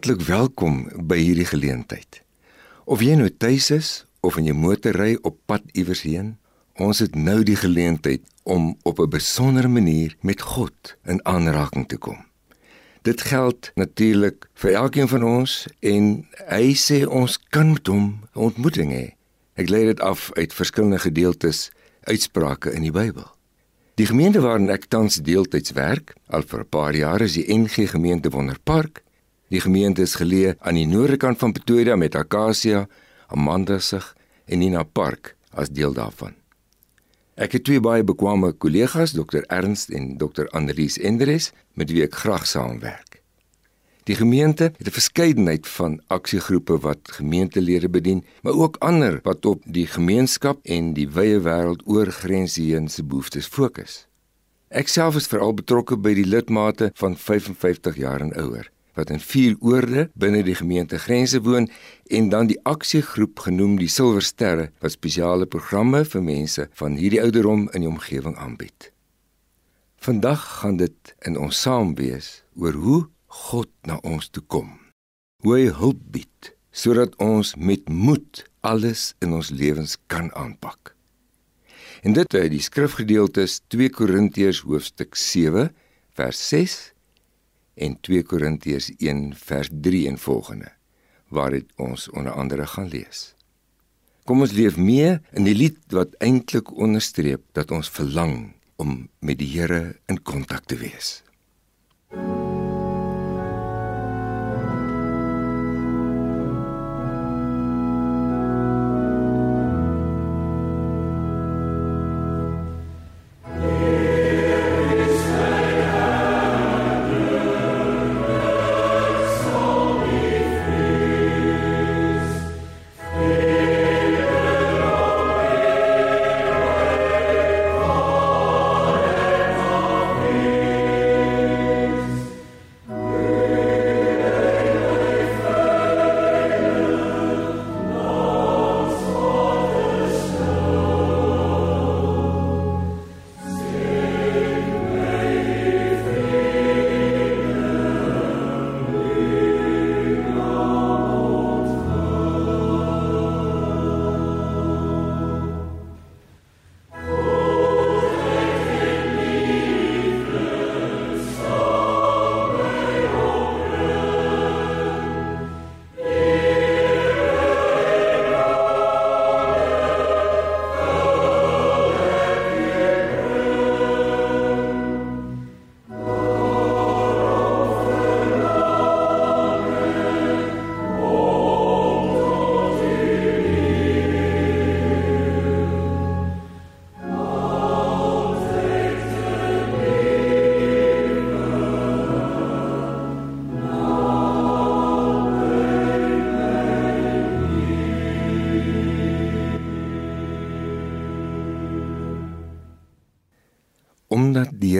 Hartlik welkom by hierdie geleentheid. Of jy nou tuis is of in jou motor ry op pad iewers heen, ons het nou die geleentheid om op 'n besondere manier met God in aanraking te kom. Dit geld natuurlik vir elkeen van ons en hy sê ons kan met hom 'n ontmoeting hê. Ek lei dit af uit verskillende gedeeltes uitsprake in die Bybel. Die gemeente waarin ek tans deeltyds werk, al vir 'n paar jaar is die NG Gemeente Wonderpark. Die gemeente is geleë aan die noorde kant van Pretoria met Akasia, Amandasig en Nina Park as deel daarvan. Ek het twee baie bekwame kollegas, Dr Ernst en Dr Andrius Endres, met wie ek graag saamwerk. Die gemeente het 'n verskeidenheid van aksiegroepe wat gemeentelede bedien, maar ook ander wat op die gemeenskap en die wye wêreld oor grense heen se behoeftes fokus. Ek self is veral betrokke by die lidmate van 55 jaar en ouer wat in vier oorde binne die gemeente grense woon en dan die aksiegroep genoem die Silwer Sterre wat spesiale programme vir mense van hierdie ouderdom in die omgewing aanbied. Vandag gaan dit in ons saam wees oor hoe God na ons toe kom. Hoe hy hulp bied sodat ons met moed alles in ons lewens kan aanpak. En dit uit die skrifgedeeltes 2 Korintiërs hoofstuk 7 vers 6 en 2 Korintiërs 1 vers 3 en volgende waar dit ons onder andere gaan lees. Kom ons leef mee in die lied wat eintlik onderstreep dat ons verlang om met die Here in kontak te wees. omdat die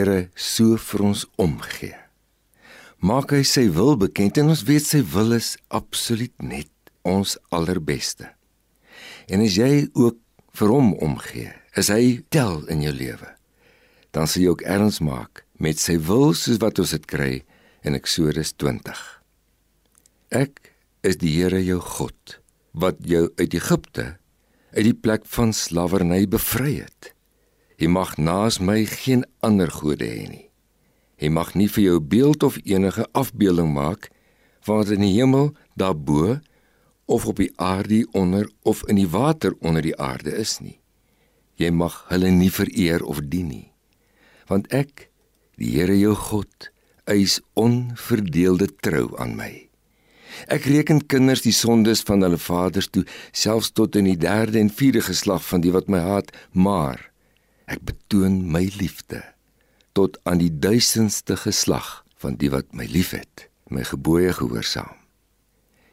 Here so vir ons omgee. Maak hy sy wil bekend en ons weet sy wil is absoluut net ons allerbeste. En as jy ook vir hom omgee, is hy tel in jou lewe. Dan sal jy ook erns maak met sy wil soos wat ons dit kry in Eksodus 20. Ek is die Here jou God wat jou uit Egipte uit die plek van slawerny bevry het. Jy mag naas my geen ander gode hê nie. Jy mag nie vir jou beeld of enige afbeelding maak wat in die hemel daarbo of op die aarde onder of in die water onder die aarde is nie. Jy mag hulle nie vereer of dien nie. Want ek, die Here jou God, eis onverdeelde trou aan my. Ek reken kinders die sondes van hulle vaders toe, selfs tot in die derde en vierde geslag van die wat my haat, maar Ek betoon my liefde tot aan die duisendste geslag van die wat my liefhet, my gebooie gehoorsaam.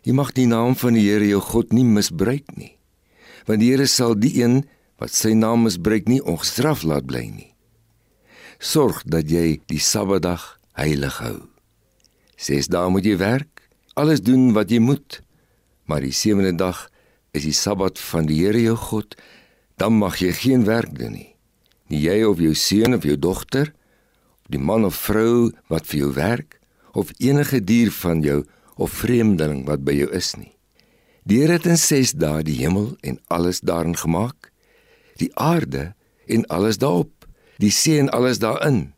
Jy mag die naam van die Here jou God nie misbruik nie, want die Here sal die een wat sy naam misbruik nie ongestraf laat bly nie. Sorg dat jy die Sabbatdag heilig hou. Ses dae moet jy werk, alles doen wat jy moet, maar die sewende dag is die Sabbat van die Here jou God, dan mag jy geen werk doen nie nie jy of jou seun of jou dogter, die man of vrou wat vir jou werk, of enige dier van jou of vreemdeling wat by jou is nie. Die Here het in 6 dae die hemel en alles daarin gemaak, die aarde en alles daarop, die see en alles daarin.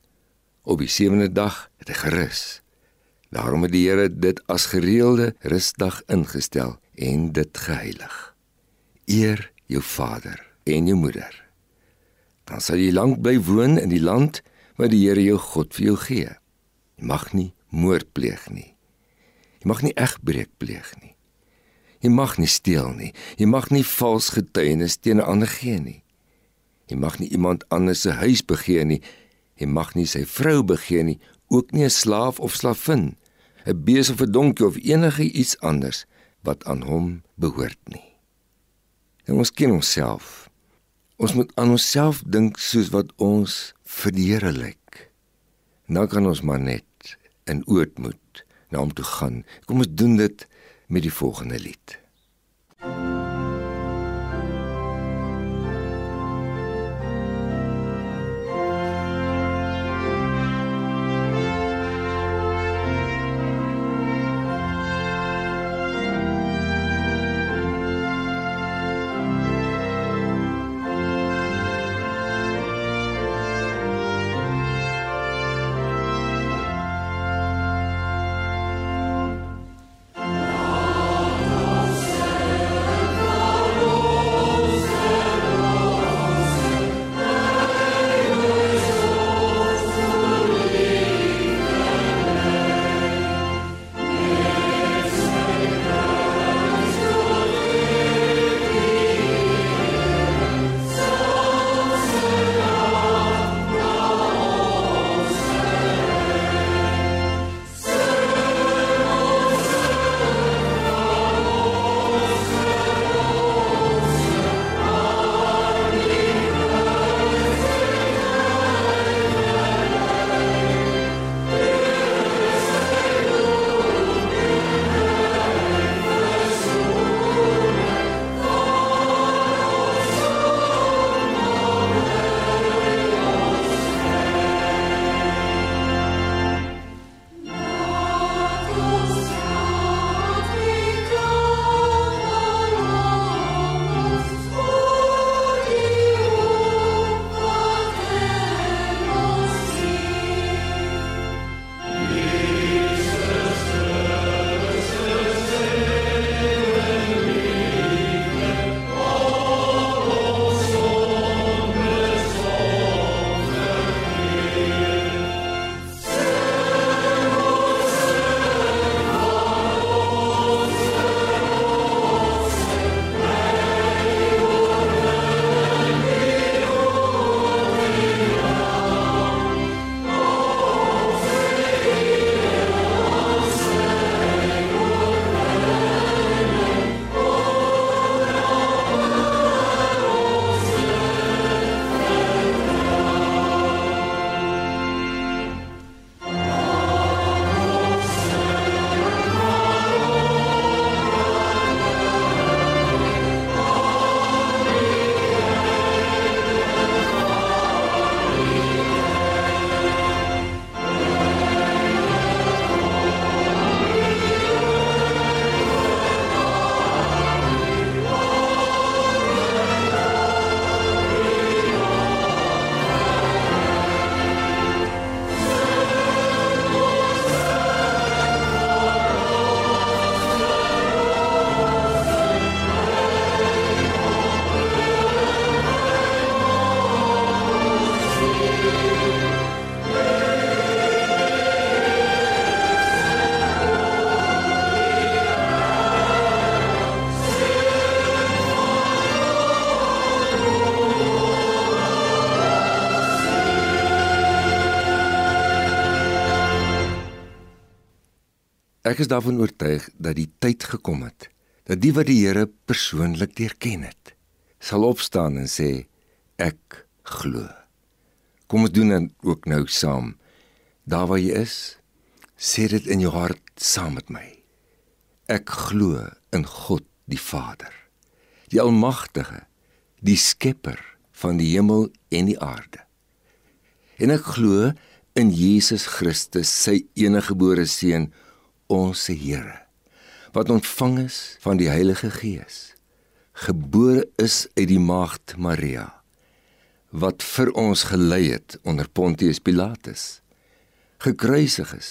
Op die sewende dag het hy gerus. Daarom het die Here dit as gereelde rusdag ingestel en dit geheilig. Eer jou vader en jou moeder. Dan sal jy lank bly woon in die land wat die Here jou God vir jou gee. Jy mag nie moord pleeg nie. Jy mag nie egbreek pleeg nie. Jy mag nie steel nie. Jy mag nie vals getuienis teen 'n ander gee nie. Jy mag nie iemand anders se huis begeer nie. Jy mag nie sy vrou begeer nie, ook nie 'n slaaf of slavin, 'n bees of 'n donkie of enige iets anders wat aan hom behoort nie. En ons ken onsself. Ons moet aan onsself dink soos wat ons vir die Here lyk. Nou kan ons maar net in ootmoed na hom toe gaan. Kom ons doen dit met die volgende lied. Ek is daarvan oortuig dat die tyd gekom het dat die wat die Here persoonlik deurken het, sal opstaan en sê ek glo. Kom ons doen dit ook nou saam. Daar waar jy is, sê dit in jou hart saam met my. Ek glo in God die Vader, die almagtige, die skepper van die hemel en die aarde. En ek glo in Jesus Christus, sy eniggebore seun, ons Here, wat ontvang is van die Heilige Gees, gebore is uit die maagd Maria, wat vir ons gelei het onder Pontius Pilatus, gekruisig is,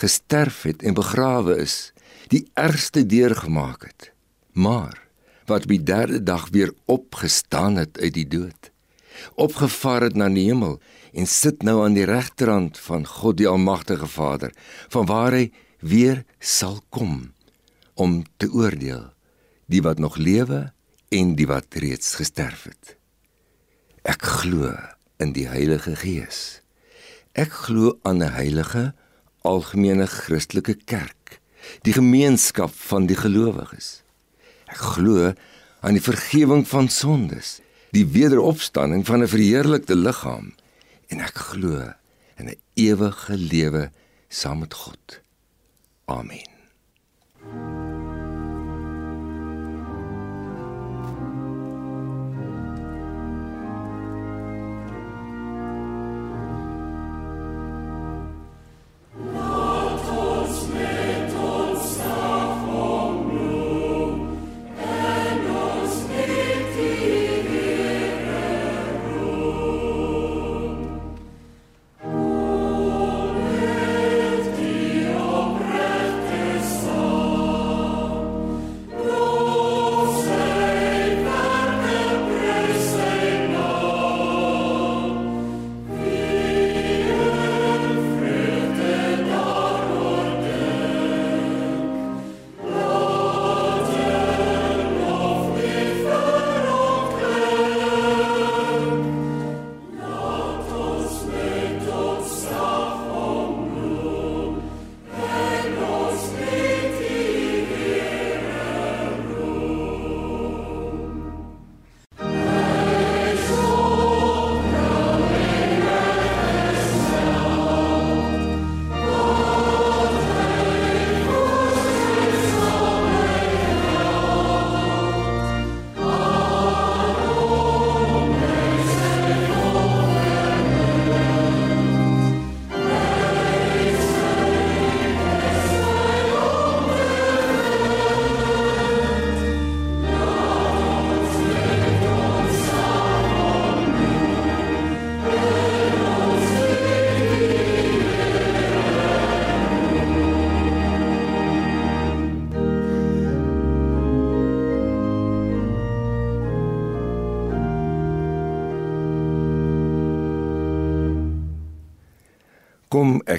gesterf het en begrawe is, die ergste deurgemaak het, maar wat op die derde dag weer opgestaan het uit die dood, opgevaar het na die hemel en sit nou aan die regterhand van God die almagtige Vader, vanwaar hy weer sal kom om te oordeel die wat nog lewe en die wat reeds gesterf het. Ek glo in die Heilige Gees. Ek glo aan 'n heilige algemene Christelike kerk, die gemeenskap van die gelowiges. Ek glo aan die vergifnis van sondes, die wederopstanding van 'n verheerlikte liggaam en ek glo in 'n ewige lewe saam met God. Amen.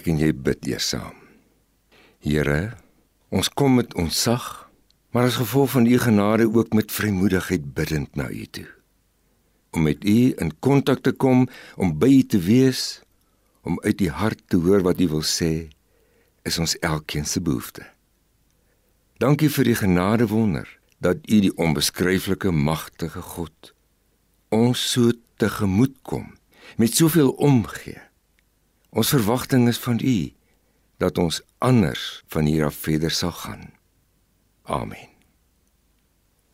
Ek en jy bid eers saam. Here, ons kom met ons sag, maar as gevolg van u genade ook met vrymoedigheid bidend na u toe. Om met u in kontak te kom, om by u te wees, om uit die hart te hoor wat u wil sê, is ons elkeen se behoefte. Dankie vir die genade wonder dat u die onbeskryflike magtige God ons so tegemoet kom met soveel omgee Ons verwagting is van U dat ons anders van hier af verder sal gaan. Amen.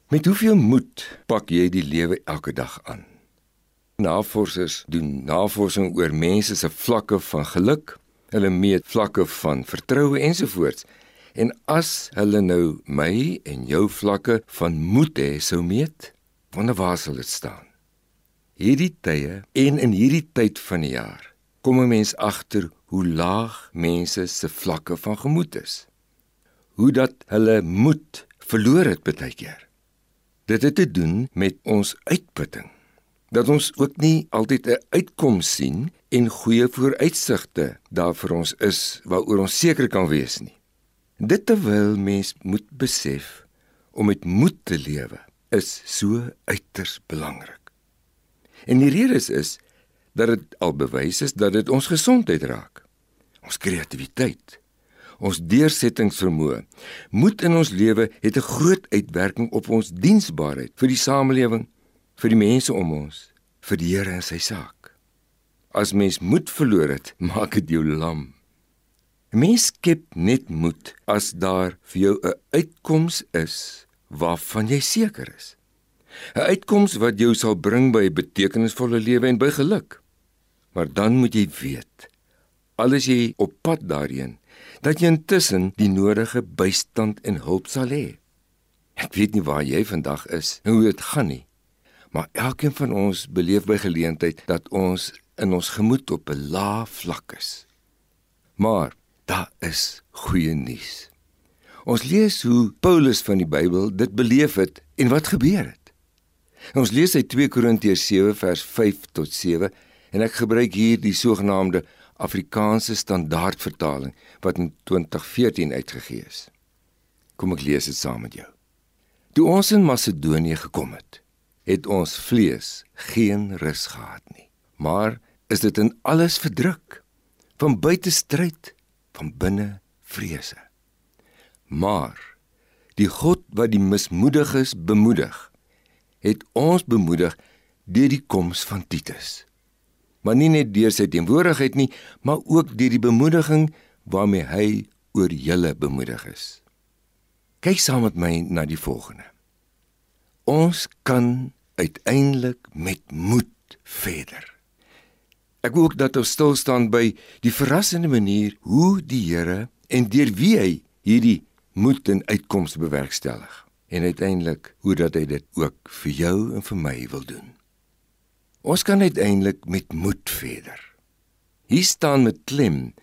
Met hoeveel moed pak jy die lewe elke dag aan? Navorsers doen navorsing oor mense se vlakke van geluk, hulle meet vlakke van vertroue ensovoorts. En as hulle nou my en jou vlakke van moed hê sou meet, wonder waar sal dit staan? Hierdie tye en in hierdie tyd van die jaar kom 'n mens agter hoe laag mense se vlakke van gemoed is. Hoe dat hulle moed verloor het baie keer. Dit het te doen met ons uitputting. Dat ons ook nie altyd 'n uitkoms sien en goeie vooruitsigte daar vir ons is waaroor ons seker kan wees nie. Dit terwyl mens moet besef om met moed te lewe is so uiters belangrik. En die rede is, is dat dit al bewys is dat dit ons gesondheid raak. Ons kreatiwiteit, ons deursettingsvermoë, moed in ons lewe het 'n groot uitwerking op ons diensbaarheid vir die samelewing, vir die mense om ons, vir die Here en sy saak. As mens moed verloor het, maak dit jou lam. Mens skep net moed as daar vir jou 'n uitkoms is waarvan jy seker is. 'n Uitkoms wat jou sal bring by 'n betekenisvolle lewe en by geluk. Maar dan moet jy weet, al is jy op pad daarheen, dat jy intussen die nodige bystand en hulp sal hê. Ek weet nie waar jy vandag is en hoe dit gaan nie, maar elkeen van ons beleef by geleentheid dat ons in ons gemoed op 'n lae vlak is. Maar daar is goeie nuus. Ons lees hoe Paulus van die Bybel dit beleef het en wat gebeur het. Ons lees uit 2 Korintiërs 7 vers 5 tot 7 en ek gebruik hier die sogenaamde Afrikaanse standaardvertaling wat in 2014 uitgegee is. Kom ek lees dit saam met jou. Toe ons in Macedonië gekom het, het ons vlees geen rus gehad nie. Maar is dit in alles verdruk, van buite stryd, van binne vrese. Maar die God wat die mismoediges bemoedig, het ons bemoedig deur die koms van Titus maar nie net deur sy teenwoordigheid nie, maar ook deur die bemoediging waarmee hy oor julle bemoedig is. Kyk saam met my na die volgende. Ons kan uiteindelik met moed verder. Ek wil ook dat ons stil staan by die verrassende manier hoe die Here en deur wie hy hierdie moed en uitkomste bewerkstellig en uiteindelik hoe dat hy dit ook vir jou en vir my wil doen. Ons kan uiteindelik met moed verder. Hier staan met klem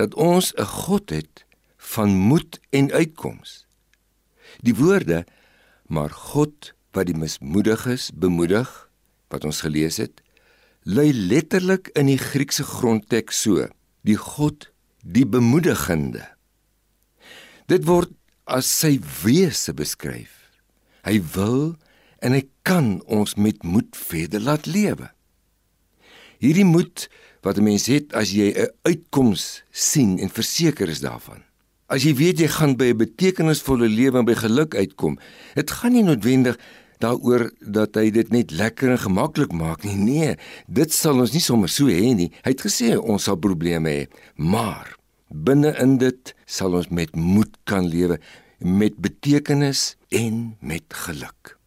dat ons 'n God het van moed en uitkoms. Die woorde maar God wat die mismoediges bemoedig wat ons gelees het, lui letterlik in die Griekse grondteks so: die God die bemoedigende. Dit word as sy wese beskryf. Hy wil en hy kan ons met moed verder laat lewe. Hierdie moed wat 'n mens het as jy 'n uitkoms sien en verseker is daarvan. As jy weet jy gaan by 'n betekenisvolle lewe en by geluk uitkom, dit gaan nie noodwendig daaroor dat hy dit net lekker en gemaklik maak nie. Nee, dit sal ons nie sommer so hê nie. Hy het gesê ons sal probleme hê, maar binne in dit sal ons met moed kan lewe met betekenis en met geluk.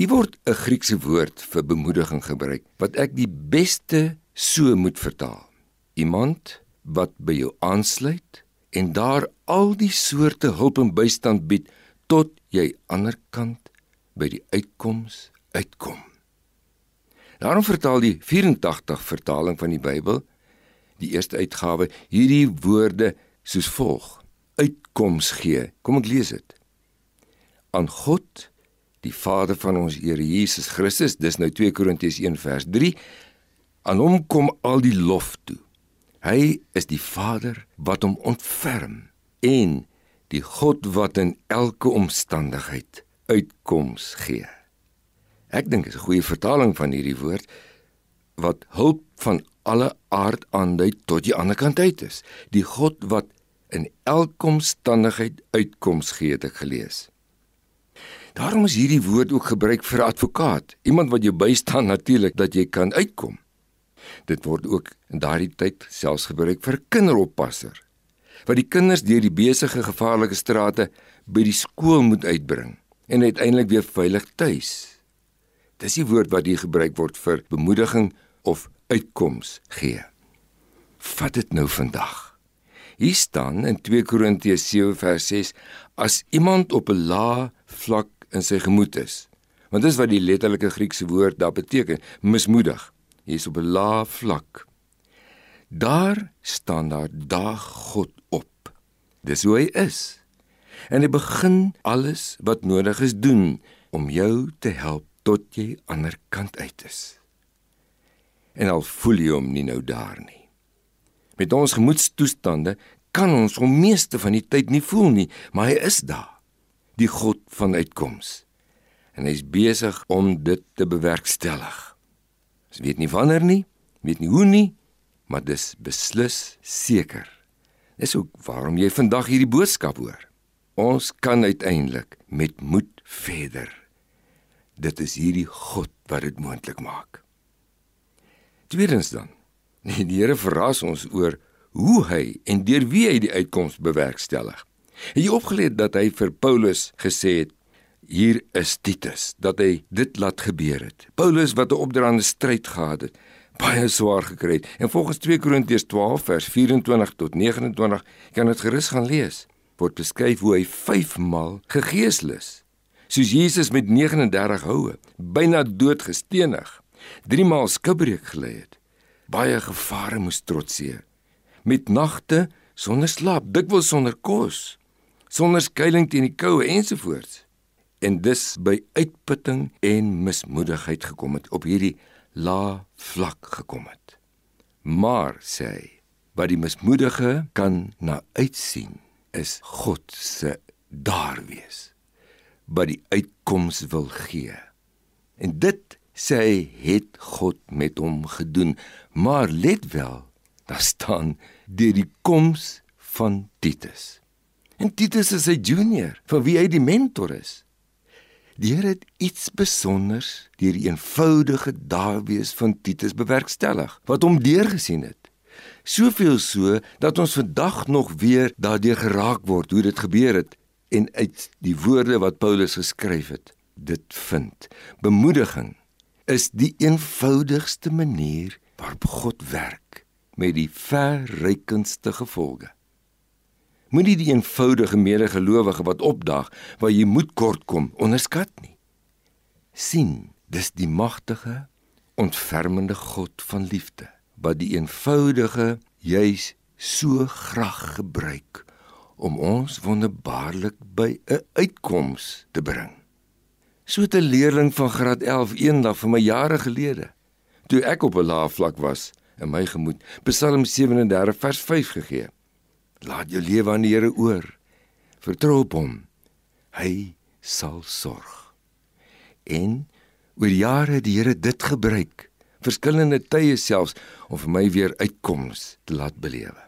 Hier word 'n Griekse woord vir bemoediging gebruik wat ek die beste so moet vertaal. Iemand wat by jou aansluit en daar al die soorte hulp en bystand bied tot jy ander kant by die uitkoms uitkom. Daarom vertaal die 84 vertaling van die Bybel, die eerste uitgawe, hierdie woorde soos volg: uitkoms gee. Kom ek lees dit. Aan God die Vader van ons Here Jesus Christus, dis nou 2 Korintiërs 1 vers 3, aan hom kom al die lof toe. Hy is die Vader wat hom ontferm en die God wat in elke omstandigheid uitkoms gee. Ek dink is 'n goeie vertaling van hierdie woord wat hulp van alle aard aandui tot die ander kant uit is. Die God wat in elke omstandigheid uitkoms gee, het ek gelees. Daarom is hierdie woord ook gebruik vir 'n advokaat, iemand wat jou bystaan natuurlik dat jy kan uitkom. Dit word ook in daardie tyd selfs gebruik vir 'n kinderoppasser wat die kinders deur die besige gevaarlike strate by die skool moet uitbring en uiteindelik weer veilig tuis. Dis die woord wat hier gebruik word vir bemoediging of uitkoms gee. Vat dit nou vandag. Hier staan in 2 Korintiërs 7 vers 6 as iemand op 'n lae vlak in sy gemoed is. Want dis wat die letterlike Griekse woord daar beteken, mismoedig. Hy is op 'n lae vlak. Daar staan daar daag God op. Dis hoe hy is. En hy begin alles wat nodig is doen om jou te help tot jy ander kant uit is. En al voel jy hom nie nou daar nie. Met ons gemoedstoestande kan ons hom meeste van die tyd nie voel nie, maar hy is daar die God van uitkoms. En hy's besig om dit te bewerkstellig. Ons weet nie wanneer nie, weet nie hoe nie, maar dis beslis seker. Dis ook waarom jy vandag hierdie boodskap hoor. Ons kan uiteindelik met moed verder. Dit is hierdie God wat dit moontlik maak. Tweedens dan, die Here verras ons oor hoe hy en deur wie hy die uitkoms bewerkstellig. Het jy opgelet dat hy vir Paulus gesê het hier is Titus dat hy dit laat gebeur het. Paulus wat 'n opdraande stryd gehad het, baie swaar gekry het. En volgens 2 Korintiërs 12 vers 24 tot 29 kan dit gerus gaan lees. Word beskryf hoe hy 5 maal gegeeslus, soos Jesus met 39 houe, byna dood gestenig, 3 maal skibreek gelê het. Baie gevare moes trotseer. Met nagte sonder slaap, dikwels sonder kos, sonder skuilings teen die koue ensovoorts en dus by uitputting en mismoedigheid gekom het op hierdie lae vlak gekom het. Maar sê hy, wat die mismoedige kan na uitsien is God se daar wees. Wat die uitkoms wil gee. En dit sê hy het God met hom gedoen, maar let wel, daar staan deur die koms van Titus. En Titus is sy junior, vir wie hy die mentor is. Die Here het iets spesonders deur die eenvoudige daarwees van Titus bewerkstellig wat hom deurgesien het. Soveel so dat ons vandag nog weer daardeur geraak word hoe dit gebeur het en uit die woorde wat Paulus geskryf het dit vind. Bemoediging is die eenvoudigste manier waarop God werk met die verrykendste gevolge. Moenie die eenvoudige medegelowige wat opdag waar jy moet kortkom onderskat nie. sien, dis die magtige, ontfermende God van liefde wat die eenvoudige juis so graag gebruik om ons wonderbaarlik by 'n uitkoms te bring. So 'n leerling van graad 11 eendag vir my jare gelede, toe ek op 'n lae vlak was in my gemoed, Psalm 37 vers 5 gegee. Laat jou lewe aan die Here oor. Vertrou op hom. Hy sal sorg. En oor jare het die Here dit gebruik, verskillende tye selfs om vir my weer uitkoms te laat belewe.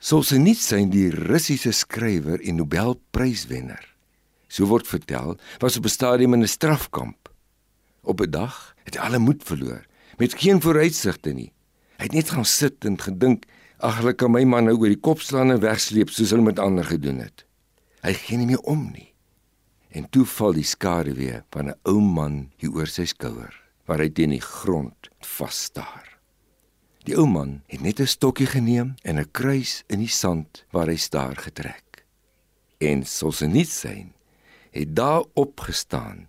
Soos hy nie sy die Russiese skrywer en Nobelpryswenner. So word vertel, was op 'n stadium in 'n strafkamp. Op 'n dag het hy alle moed verloor, met geen vooruitsigte nie. Hy het net gaan sit en gedink Ag, hulle kan my man nou oor die kop slaan en wegsleep soos hulle met ander gedoen het. Hy gee nie meer om nie. En toe val die skare weer van 'n ou man hier oor sy skouer, waar hy teen die grond vas staar. Die ou man het net 'n stokkie geneem en 'n kruis in die sand waar hy staar getrek. En soos hy nie sien, het daar opgestaan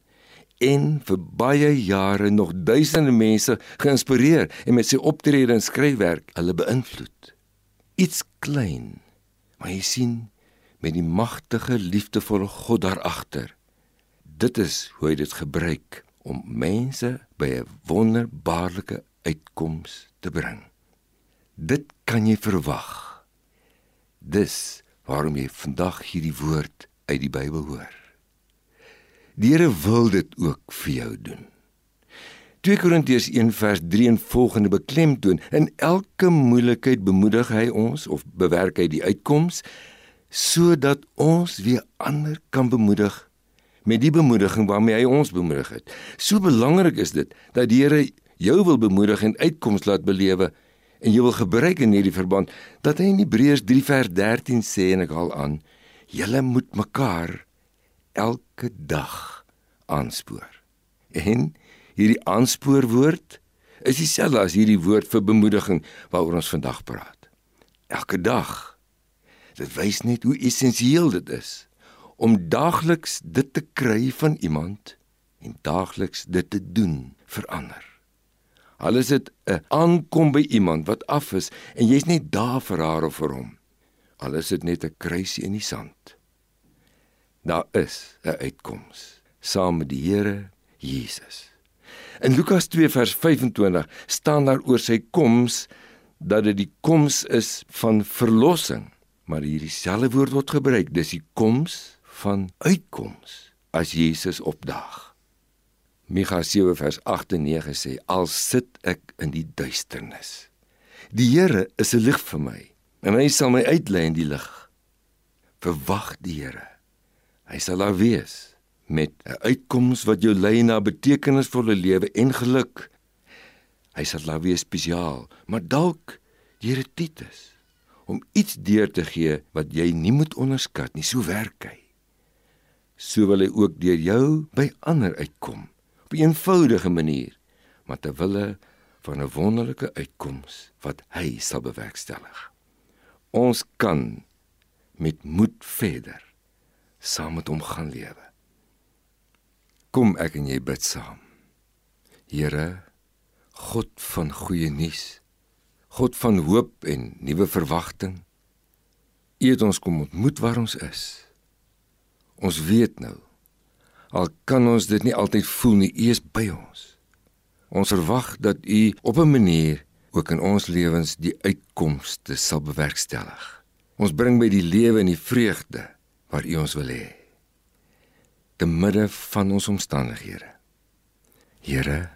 en vir baie jare nog duisende mense geïnspireer en met sy optrede en skryfwerk hulle beïnvloed iets klein, maar jy sien met die magtige liefdevolle God daar agter. Dit is hoe hy dit gebruik om mense by 'n wonderbaarlike uitkoms te bring. Dit kan jy verwag. Dis waarom jy vandag hierdie woord uit die Bybel hoor. Die Here wil dit ook vir jou doen. 2 Korintiërs 1 vers 3 en volgende beklemtoon in elke moeilikheid bemoedig hy ons of bewerk hy die uitkoms sodat ons weer ander kan bemoedig met die bemoediging waarmee hy ons bemoedig het. So belangrik is dit dat die Here jou wil bemoedig en uitkoms laat belewe en jy wil gebruik in hierdie verband dat hy in Hebreërs 3 vers 13 sê en ek haal aan: Julle moet mekaar elke dag aanspoor. En hierdie aanspoorwoord is dieselfde as hierdie woord vir bemoediging waaroor ons vandag praat. Elke dag. Dit wys net hoe essensieel dit is om daagliks dit te kry van iemand en daagliks dit te doen vir ander. Al is dit 'n aankom by iemand wat af is en jy's net daar vir haar of vir hom. Al is dit net 'n kruisie in die sand. Daar is 'n uitkoms saam met die Here Jesus. In Lukas 2 vers 25 staan daar oor sy koms dat dit die koms is van verlossing. Maar hierdie selfde woord word gebruik, dis die koms van uitkoms as Jesus opdaag. Micha 7 vers 8 en 9 sê: "Al sit ek in die duisternis, die Here is 'n lig vir my, en hy sal my uitlei in die lig. Verwag die Here. Hy sal daar wees." Met 'n uitkoms wat jou lei na betekenisvolle lewe en geluk. Hy sal laat wees spesiaal, maar dalk deur 'n Titus om iets deur te gee wat jy nie moet onderskat nie. So werk hy. So wil hy ook deur jou by ander uitkom op 'n eenvoudige manier, maar ter wille van 'n wonderlike uitkoms wat hy sal bewerkstellig. Ons kan met moed verder saam met hom gaan lewe. Kom ek en jy bid saam. Here, God van goeie nuus, God van hoop en nuwe verwagting. U het ons kom ontmoet waar ons is. Ons weet nou al kan ons dit nie altyd voel nie, U is by ons. Ons verwag dat U op 'n manier ook in ons lewens die uitkomste sal bewerkstellig. Ons bring by die lewe en die vreugde waar U ons wil hê. Te midde van ons omstandighede. Here,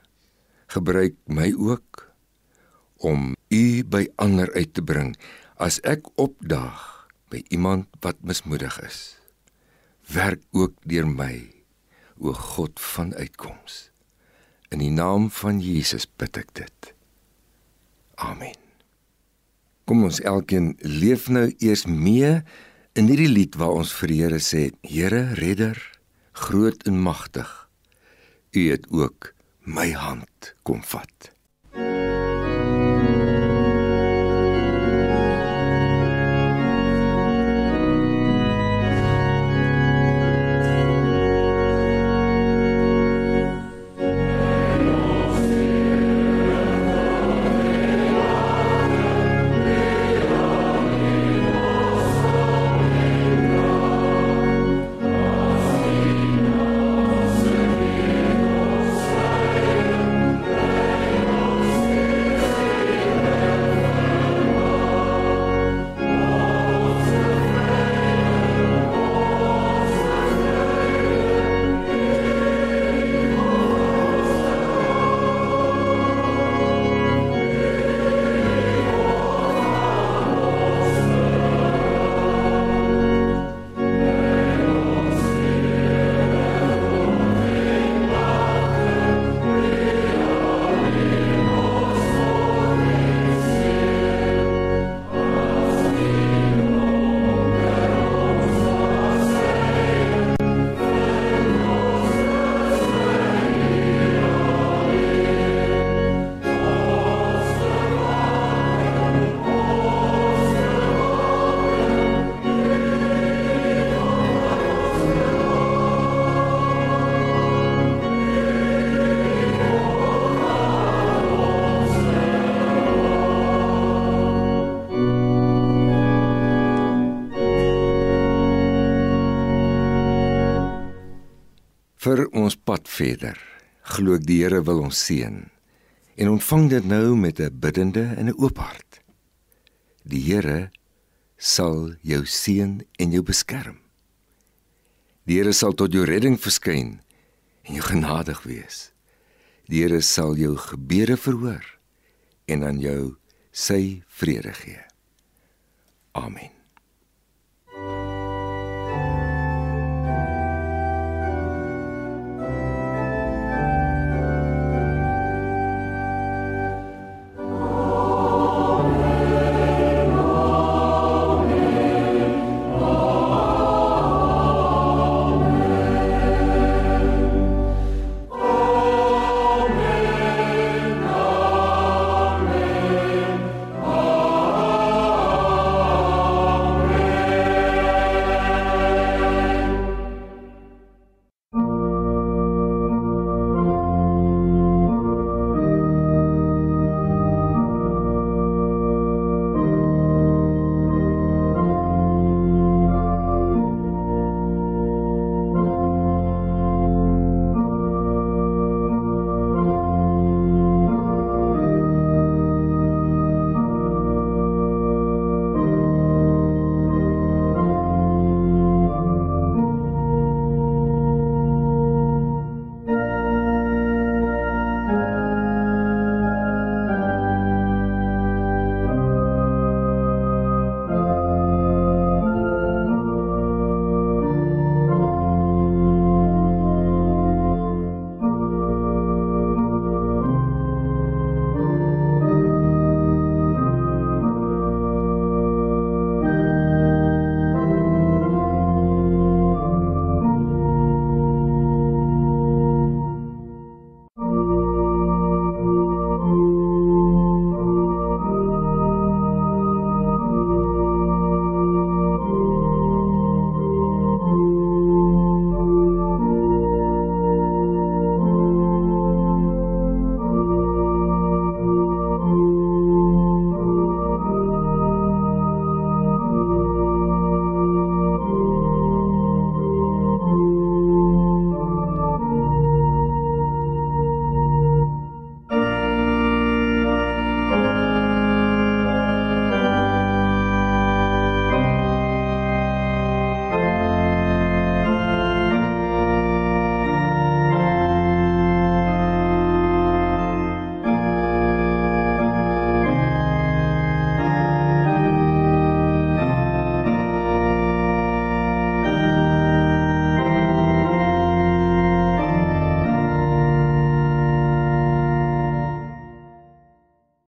gebruik my ook om U by ander uit te bring as ek opdaag by iemand wat mismoedig is. Werk ook deur my o God van uitkoms. In die naam van Jesus bid ek dit. Amen. Kom ons elkeen leef nou eers mee in hierdie lied waar ons vir die Here sê: Here Redder, groot en magtig. U het ook my hand kom vat. Vir ons pad verder. Glo ek die Here wil ons seën. En ontvang dit nou met 'n biddende en 'n oop hart. Die Here sal jou seën en jou beskerm. Die Here sal tot jou redding verskyn en jou genadig wees. Die Here sal jou gebede verhoor en aan jou sy vrede gee. Amen.